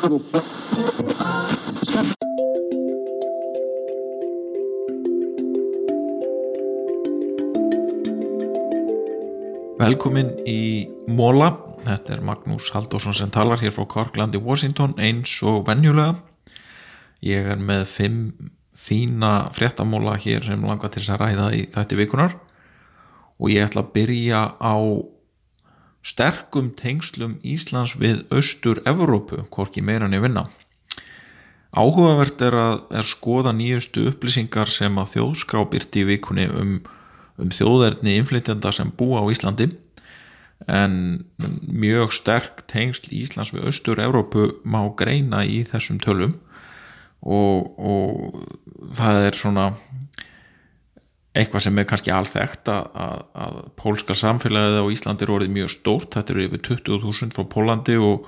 Velkomin í Móla, þetta er Magnús Haldásson sem talar hér frá Korklandi, Washington eins og venjulega. Ég er með fimm fína fréttamóla hér sem langar til þess að ræða í þætti vikunar og ég ætla að byrja á sterkum tengslum Íslands við Austur-Evrópu, hvorki meira niður vinna. Áhugavert er að er skoða nýjustu upplýsingar sem að þjóðskrá byrti í vikunni um um þjóðverðni inflytjanda sem búa á Íslandi en mjög sterk tengsl Íslands við Östur-Európu má greina í þessum tölum og, og það er svona eitthvað sem er kannski alþekkt að, að, að pólska samfélagið á Íslandi er orðið mjög stórt, þetta eru yfir 20.000 frá Pólandi og,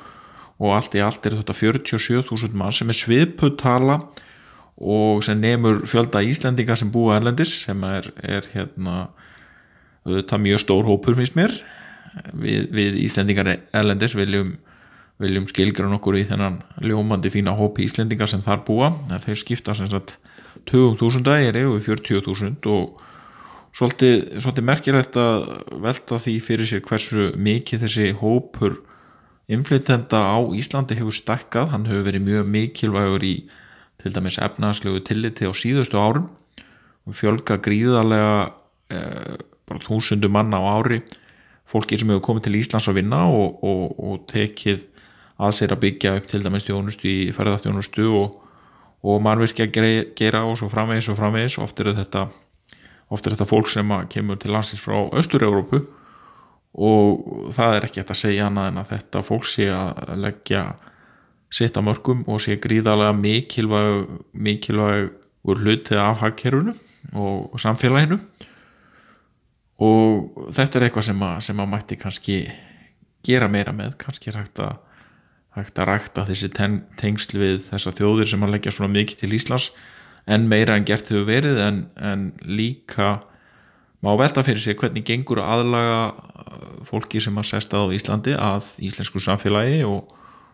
og allt í allt er þetta 47.000 mann sem er sviðputtala og sem nefnur fjölda Íslendingar sem búa erlendis sem er, er hérna þetta mjög stór hópur finnst mér. Við, við Íslendingar erlendis viljum, viljum skilgra nokkur í þennan ljómandi fína hópi Íslendingar sem þar búa. Þeir skipta sem sagt 20.000 er yfir 40.000 og svolítið, svolítið merkilegt að velta því fyrir sér hversu mikið þessi hópur inflytenda á Íslandi hefur stakkað, hann hefur verið mjög mikilvægur í til dæmis efnarslegu tilliti á síðustu árum og fjölga gríðarlega eh, bara þúsundu manna á ári. Fólki sem hefur komið til Íslands að vinna og, og, og tekið að sér að byggja upp til dæmis þjónustu í ferðarþjónustu og, og mannvirkja gera og svo framvegis og framvegis. Oft er þetta, oft er þetta fólk sem kemur til landsins frá Östur-Európu og það er ekki hægt að segja annað en að þetta fólk sé að leggja sitt að mörgum og sé gríðarlega mikilvæg mikilvægur hlutið af hagkerfunu og samfélaginu. Og þetta er eitthvað sem að, sem að mætti kannski gera meira með, kannski hægt að hægt að rækta þessi tengsl við þessa þjóðir sem að leggja svona mikið til Íslands en meira en gert hefur verið en, en líka má velta fyrir sig hvernig gengur aðlaga fólki sem að sesta á Íslandi að íslensku samfélagi og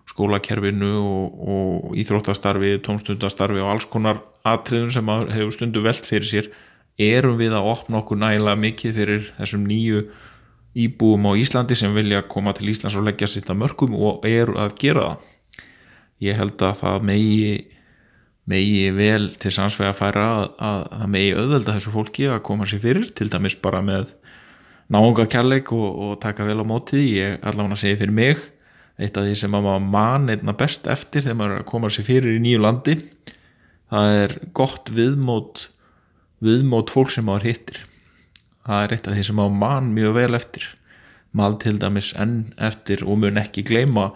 skólakerfinu og, og íþróttastarfi, tómstundastarfi og alls konar atriðum sem hefur stundu veld fyrir sér. Erum við að opna okkur nægilega mikið fyrir þessum nýju íbúum á Íslandi sem vilja koma til Íslands og leggja sitt að mörgum og eru að gera það. Ég held að það megi megi vel til samsvega að færa að, að það megi auðvelda þessu fólki að koma sér fyrir, til dæmis bara með náunga kærleik og, og taka vel á mótið, ég allavega segi fyrir mig eitt af því sem maður mann einna best eftir þegar maður að koma sér fyrir í nýju landi það er gott viðmót viðmót fólk sem maður hittir það er eitt af því sem maður mann mjög vel eftir. Maður til dæmis enn eftir og mun ekki gleyma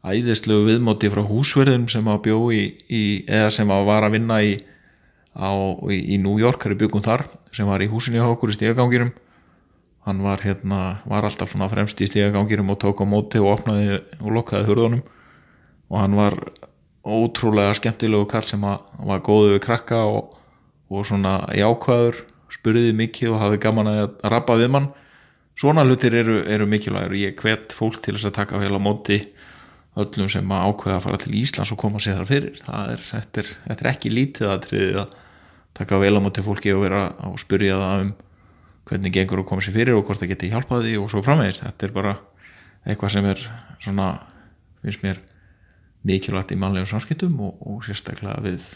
æðislegu viðmóti frá húsverðum sem maður bjó í, í eða sem maður var að vinna í, á, í, í New York, það er byggum þar sem var í húsinni á okkur í stígaganginum hann var hérna var alltaf svona fremst í stígagangirum og tók á móti og opnaði og lokkaði hurðunum. Og hann var ótrúlega skemmtilegu kall sem að, var góðu við krakka og, og svona jákvæður spurði mikið og hafði gaman að rappa við mann. Svona hlutir eru, eru mikilvægur ég hvet fólk til þess að taka á móti öllum sem ákveða að fara til Íslands og koma sér þar fyrir. Er, þetta, er, þetta er ekki lítið að, að taka á móti fólki og vera að spurja það um hvernig gengur að koma sér fyrir og hvort það geti hjálpaði og svo framvegist, þetta er bara eitthvað sem er svona finnst mér mikilvægt í mannlegum samskiptum og, og sérstaklega við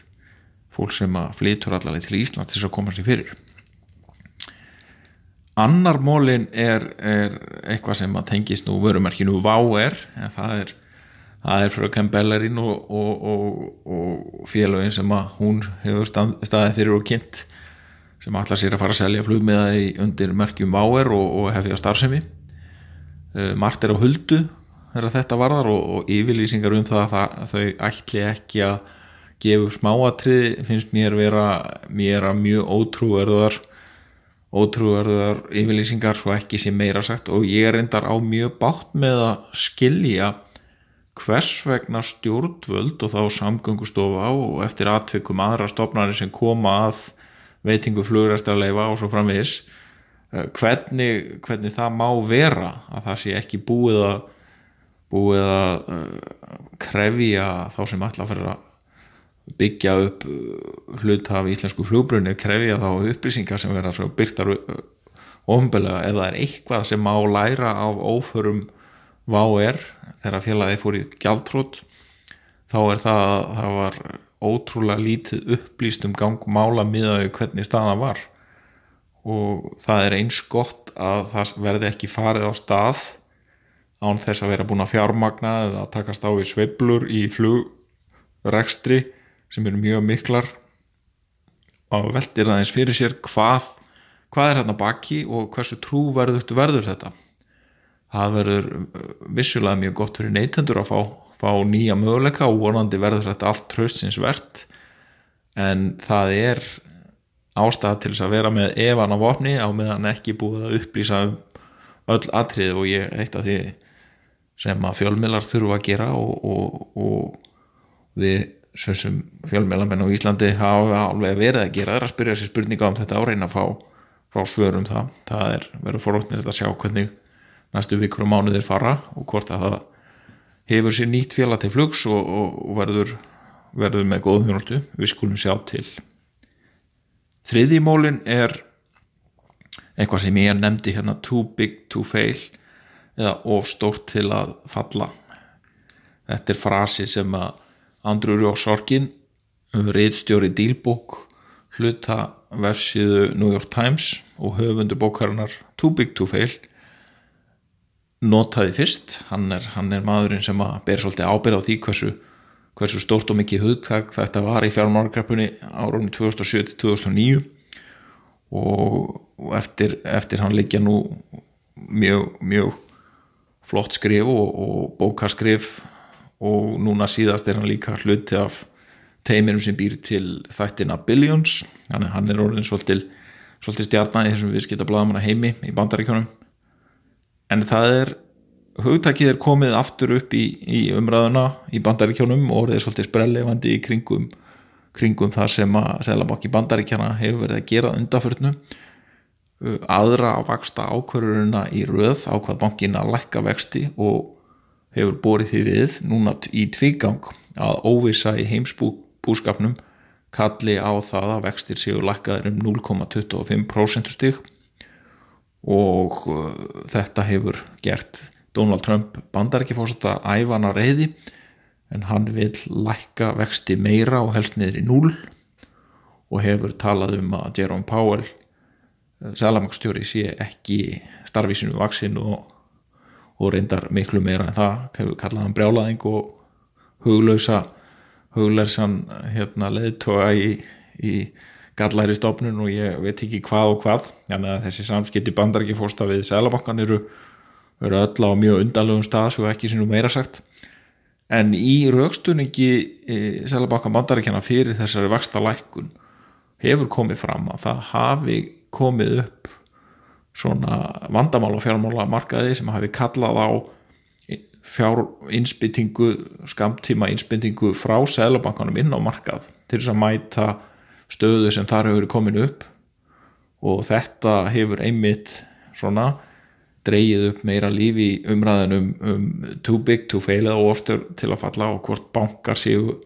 fólk sem að flytur allaveg til Ísland til þess að koma sér fyrir annar mólin er, er eitthvað sem að tengist nú vörumarkinu VAU-R en það er er fröken Bellerín og, og, og félagin sem að hún hefur staðið fyrir og kynnt sem allar sér að fara að selja flugmiða undir merkjum Váer og, og hefja starfsemi. Uh, margt er á huldu þegar þetta varðar og, og yfirlýsingar um það að, það að þau ætli ekki að gefa smáatrið finnst mér vera mér að mjög ótrúverðar ótrúverðar yfirlýsingar svo ekki sem meira sagt. Og ég er endar á mjög bátt með að skilja hvers vegna stjórnvöld og þá samgöngustofa og eftir atvikum aðra stofnarnir sem koma að veitingu flugræstarleifa og svo framvis eh, hvernig, hvernig það má vera að það sé ekki búið að búið að uh, krefja þá sem ætla að fyrir að byggja upp hlut af íslensku flugbrunni krefja þá upplýsingar sem vera byrtar ofnbölega ef það er eitthvað sem má læra af óförum VAR þegar félagi fór í gjaldtrótt þá er það að það var ótrúlega lítið upplýst um gangmála miðaðu hvernig staðan var. Og það er eins gott að það verði ekki farið á stað án þess að vera búin að fjármagna eða að takast á í sveiblur í flugrekstri sem eru mjög miklar og veldir aðeins fyrir sér hvað, hvað er hérna baki og hversu trúverðugt verður þetta. Það verður vissulega mjög gott fyrir neytendur að fá, fá nýja möguleika og vonandi verður þetta allt tröstsins verðt en það er ástæða til þess að vera með evan á vopni á meðan ekki búið að upplýsa um öll atrið og ég eitt af því sem að fjölmilar þurfa að gera og, og, og við sem fjölmilamenn á Íslandi hafa alveg verið að gera er að spyrja sér spurninga um þetta áreina að fá frá svörum það. Það er verið forrótnir að sjá hvernig næstu vikur og mánuðir fara og hvort að það hefur sér nýtt félag til flugs og, og verður, verður með góðum hjálptu við skulum sjá til. Þriðjimólin er eitthvað sem ég nefndi hérna too big to fail eða of stórt til að falla. Þetta er frasi sem að Andrew Ross Sorkin reyðstjóri dílbók hluta vefsíðu New York Times og höfundu bókarinnar Too Big to Fail notaði fyrst. Hann er, hann er maðurinn sem að ber svolítið ábyrð á því hversu, hversu stórt og mikið hugtak þetta var í fjármárgrafpunni árunum 2007-2009 og, eftir, eftir hann liggja nú mjög, mjög flott skrif og, og bókaskrif og núna síðast er hann líka hluti af teiminum sem býr til þættina Billions. Hann er, hann er orðin svolítið, svolítið stjarnan í þessum viðskipta bladamanna heimi í bandaríkjónum en það er hugtakið er komið aftur upp í, í umræðuna í bandaríkjónum og orðið er svolítið sprellefandi í kringum, kringum það sem að Selabokk í bandaríkjana hefur verið að gera undaförnu aðra að vaksta ákvarðurina í röð á hvað bankin að lækka vexti og hefur borið því við núna í tvígang að óvisa í heimsbúskapnum kalli á það að vextir séu lækkaður um 0,25% stík og uh, þetta hefur gert Donald Trump bandar ekki fórst að æfana reyði en hann vil lækka vexti meira og helst niður í 0 og hefur talað um að Jerome Powell uh, Salamakstjóri sé ekki starfísinu vaksinn og og reyndar miklu meira en það hefur kallað hann brjálaðing og huglausa huglausan hérna, leðtoga í, í gallæri stofnun og ég veit ekki hvað og hvað. Þannig að þessi samskipti bandar ekki fórsta við Sælabankan eru, eru öll á mjög undalögum stað svo ekki nú meira sagt. En í raukstunningi e, Sælabankan bandar ekki hana fyrir þessari vaksta lækkun hefur komið fram að það hafi komið upp svona vandamál og fjármála markaði sem hafi kallað á fjár insbyttingu skamtíma insbyttingu frá Sælabankanum inn á markað til þess að mæta stöðu sem þar hefur komin upp. Og þetta hefur einmitt svona dreyið upp meira lífi umræðinum um too big to fail eða ofstur til að falla og hvort bankar séu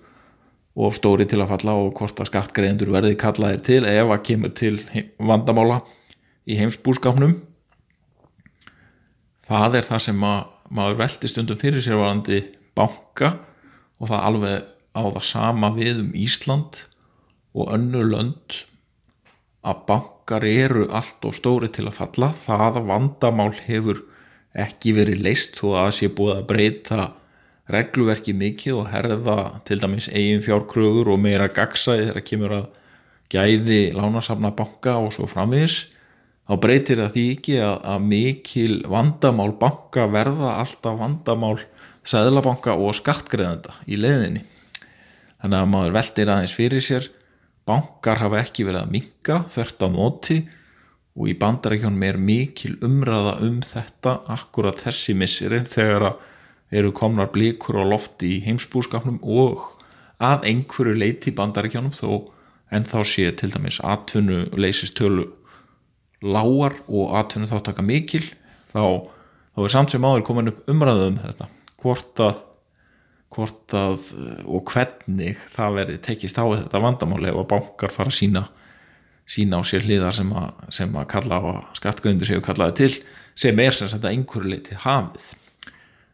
ofstóri til að falla og hvort að skattgreðendur verði kallaðir til ef að kemur til vandamála í heimsbúrskapnum það er það sem að, maður veldi stundum fyrir sér varandi banka og það alveg á það sama við um Ísland og önnu lönd að bankar eru allt og stóri til að falla. Það vandamál hefur ekki verið leist þó að það sé búið að breyta regluverki mikið og herða til dæmis eigin fjárkrögur og meira gagsæði þegar kemur að gæði lánasafna banka og svo framvegis þá breytir það því ekki að, að mikil vandamál banka verða alltaf vandamál sæðlabanka og skattgreðenda í leðinni þannig að maður veldir aðeins fyrir sér bankar hafa ekki verið að minga þvert á móti og í bandarækjónum er mikil umræða um þetta akkurat þessi missirinn þegar eru komnar blíkur á lofti í heimsbúskapnum og að einhverju leiti í bandarækjónum þó en þá sé til dæmis atvinnu leysistölu lágar og aðtunum þá taka mikil þá, þá er samt sem áður komin upp umræðu um þetta. Hvort að, hvort að og hvernig það verði tekist á þetta vandamáli ef að bankar fara að sína sína á sér hliðar sem að, sem að kalla á skattgöndur séu kallaði til sem er sem þetta einhverju leiti hafið.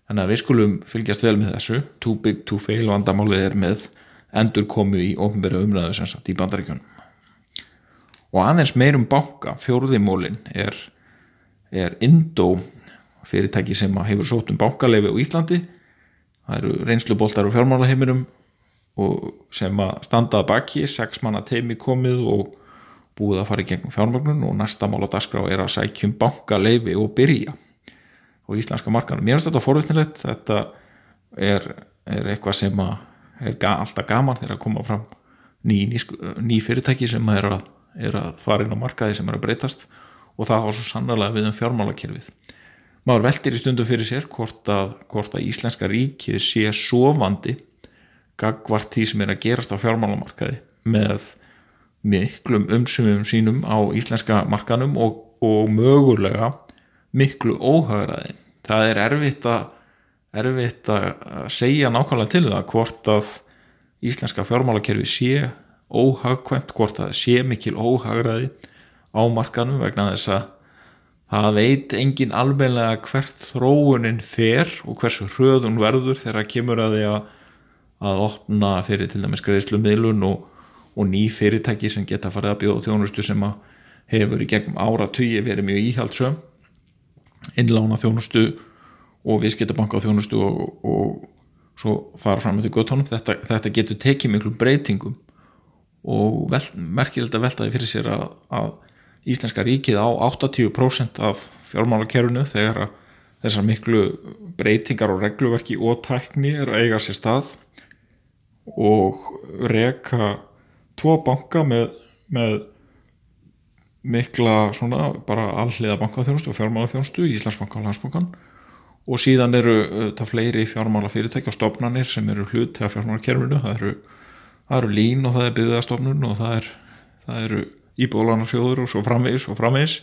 Þannig að við skulum fylgjast vel með þessu. Too big to fail vandamálið er með endur komu í ofnbæra umræðu sem sagt í bandaríkjunum og aðeins meirum banka. Fjóruðimólin er, er Indo fyrirtæki sem hefur sótt um bankaleifi á Íslandi. Það eru reynsluboltar og fjármálaheiminum sem að standaða baki. Sex manna teimi komið og búið að fara í gegnum fjármögnun og næsta mál á dagskrá er að sækjum bankaleifi og byrja og íslenska markanum. Mér finnst þetta forvittnilegt þetta er, er eitthvað sem er alltaf gaman þegar að koma fram ný, ný, ný fyrirtæki sem er að, er að fara inn á markaði sem er að breytast og það har svo sannlega við um fjármálakerfið. Maður veldir í stundu fyrir sér hvort að, hvort að Íslenska ríkið sé sofandi gagvart því sem er að gerast á fjármálamarkaði með miklum umsumum sínum á íslenska markanum og, og mögulega miklu óhagræði. Það er erfitt að erfitt að segja nákvæmlega til það hvort að íslenska fjármálakerfi sé óhagkvæmt, hvort að það sé mikil óhagræði á markanum vegna þess að það veit engin alveglega hvert þróunin fer og hversu hröðun verður þegar kemur að því að, að opna fyrir til dæmis greiðslumiðlun og, og ný fyrirtæki sem geta farið að bjóða þjónustu sem hefur í gegnum ára tugi verið mjög íhaldsum innlána þjónustu og viðskiptabanka þjónustu og, og svo fara fram með því gottónum þetta, þetta getur tekið miklu breytingum og vel, merkilegt að veltaði fyrir sér að, að Íslenska ríkið á 80% af fjármálakerfinu þegar þessar miklu breytingar og regluverki og tækni er að eiga sér stað og reka tvo banka með, með mikla svona bara alliða bankaþjónustu og fjármálaþjónustu Íslandsbanka og Landsbankan og síðan eru það fleiri fjármálafyrirtæki og stofnanir sem eru hlut til fjármálakerfinu það eru, það eru lín og það er byggðastofnun og það, er, það eru íbúðlánarsjóður og svo framvegis og framvegis.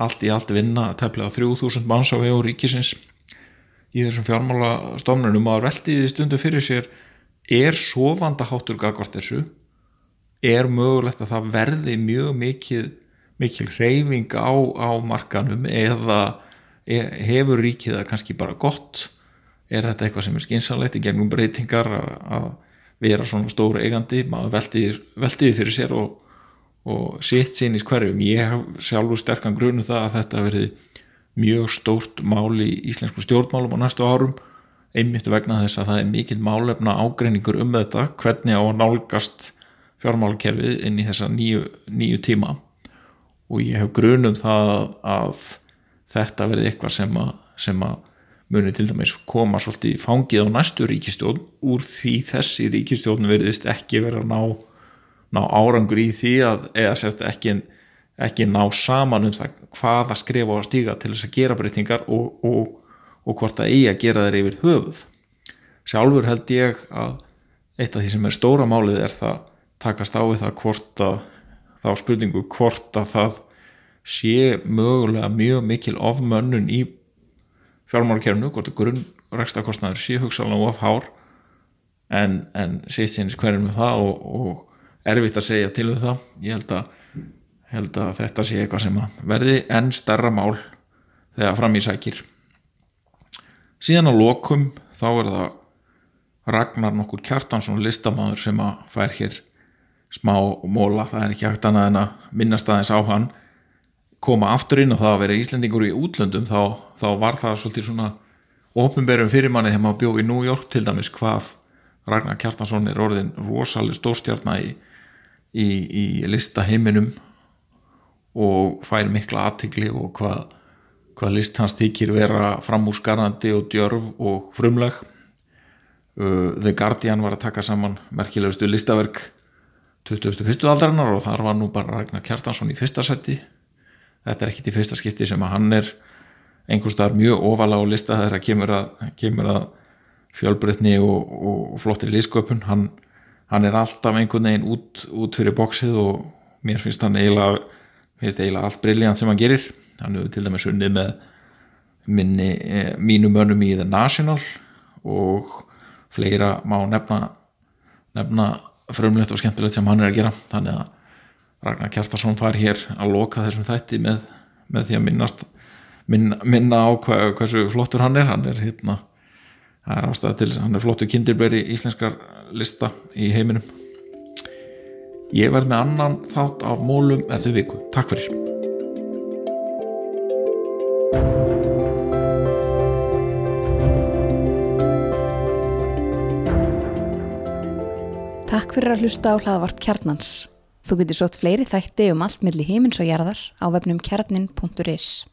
Allt í allt vinna tefla 3000 manns á vegu ríkisins. Í þessum fjármálastofnunum og að veltiði stundu fyrir sér er svo vandaháttur gagvart þessu? Er mögulegt að það verði mjög mikil, mikil hreyfing á, á markanum eða e, hefur ríkið það kannski bara gott? Er þetta eitthvað sem er skynsanlegt í gegnum breytingar að vera svona stóru eigandi maður veltiði, fyrir sér og og sitt sínist hverjum. Ég hef sjálfur sterkan grunu um það að þetta verði mjög stórt mál í íslensku stjórnmálum á næstu árum einmitt vegna þess að það er mikill málefna ágreiningur um þetta hvernig á að nálgast fjármálakerfið inn í þessa nýju, nýju tíma. Og ég hef grunum það að þetta verði eitthvað sem að, sem að muni til dæmis koma svolítið fangið á næstu ríkistjórn úr því þessi ríkistjórn verðist ekki verið að ná ná árangur í því að eða sérst ekki, ekki ná saman um það hvaða skrifa að stíga til þess að gera breytingar og, og, og hvort að eigi að gera þeir yfir höfuð. Sjálfur held ég að eitt af því sem er stóra málið er það takast á við það hvort að þá spurningu hvort að það sé mögulega mjög mikil ofmönnun í fjármálakerfnu hvort að grunnrækstakostnaður sé hugsalega of hár en, en sitt sinns hverjum með það og, og erfitt að segja til um það. Ég held að, held að þetta sé eitthvað sem verði enn starra mál þegar fram í sækir. Síðan á lokum þá er það Ragnar nokkur Kjartansson listamæður sem að fær hér smá móla, það er ekki hægt annað en að minnast aðeins á hann koma aftur inn og það að vera Íslendingur í útlöndum þá, þá var það svolítið svona ofinberðum fyrirmanni þegar maður bjóð í New York til dæmis hvað Ragnar Kjartansson er orðin rosalega stórstjarnar í í, í listaheiminum og fær mikla aðtikli og hvað, hvað list hans þykir vera framúrskarandi og djörf og frumleg uh, The Guardian var að taka saman merkilegustu listaverk 2001. aldarinnar og þar var nú bara Ragnar Kjartansson í fyrsta seti þetta er ekkit í fyrsta skipti sem að hann er einhvers staðar mjög ofala á lista þegar það kemur að, kemur að fjölbreytni og, og flottri lísköpun hann hann er alltaf einhvern veginn út, út fyrir bóksið og mér finnst hann eiginlega, finnst eiginlega allt brilljant sem hann gerir. Hann hefur til dæmis unnið með minni, eh, mínu mönnum í The National og fleira má nefna nefna frumlegt og skemmtilegt sem hann er að gera. Þannig að Ragnar Kjartarsson far hér að loka þessum þætti með, með því að minnast minna, minna á hva, hversu flottur hann er. Hann er hérna er til, hann er flottur kindirberi íslenskar lista í heiminum. Ég verð með annan þátt af mólum eftir viku, takk fyrir. Takk fyrir að hlusta á hlaðavarp kjarnans. Þú getur sótt fleiri þætti um allt milli heimins og jarðar á vefnum kjarnin.is.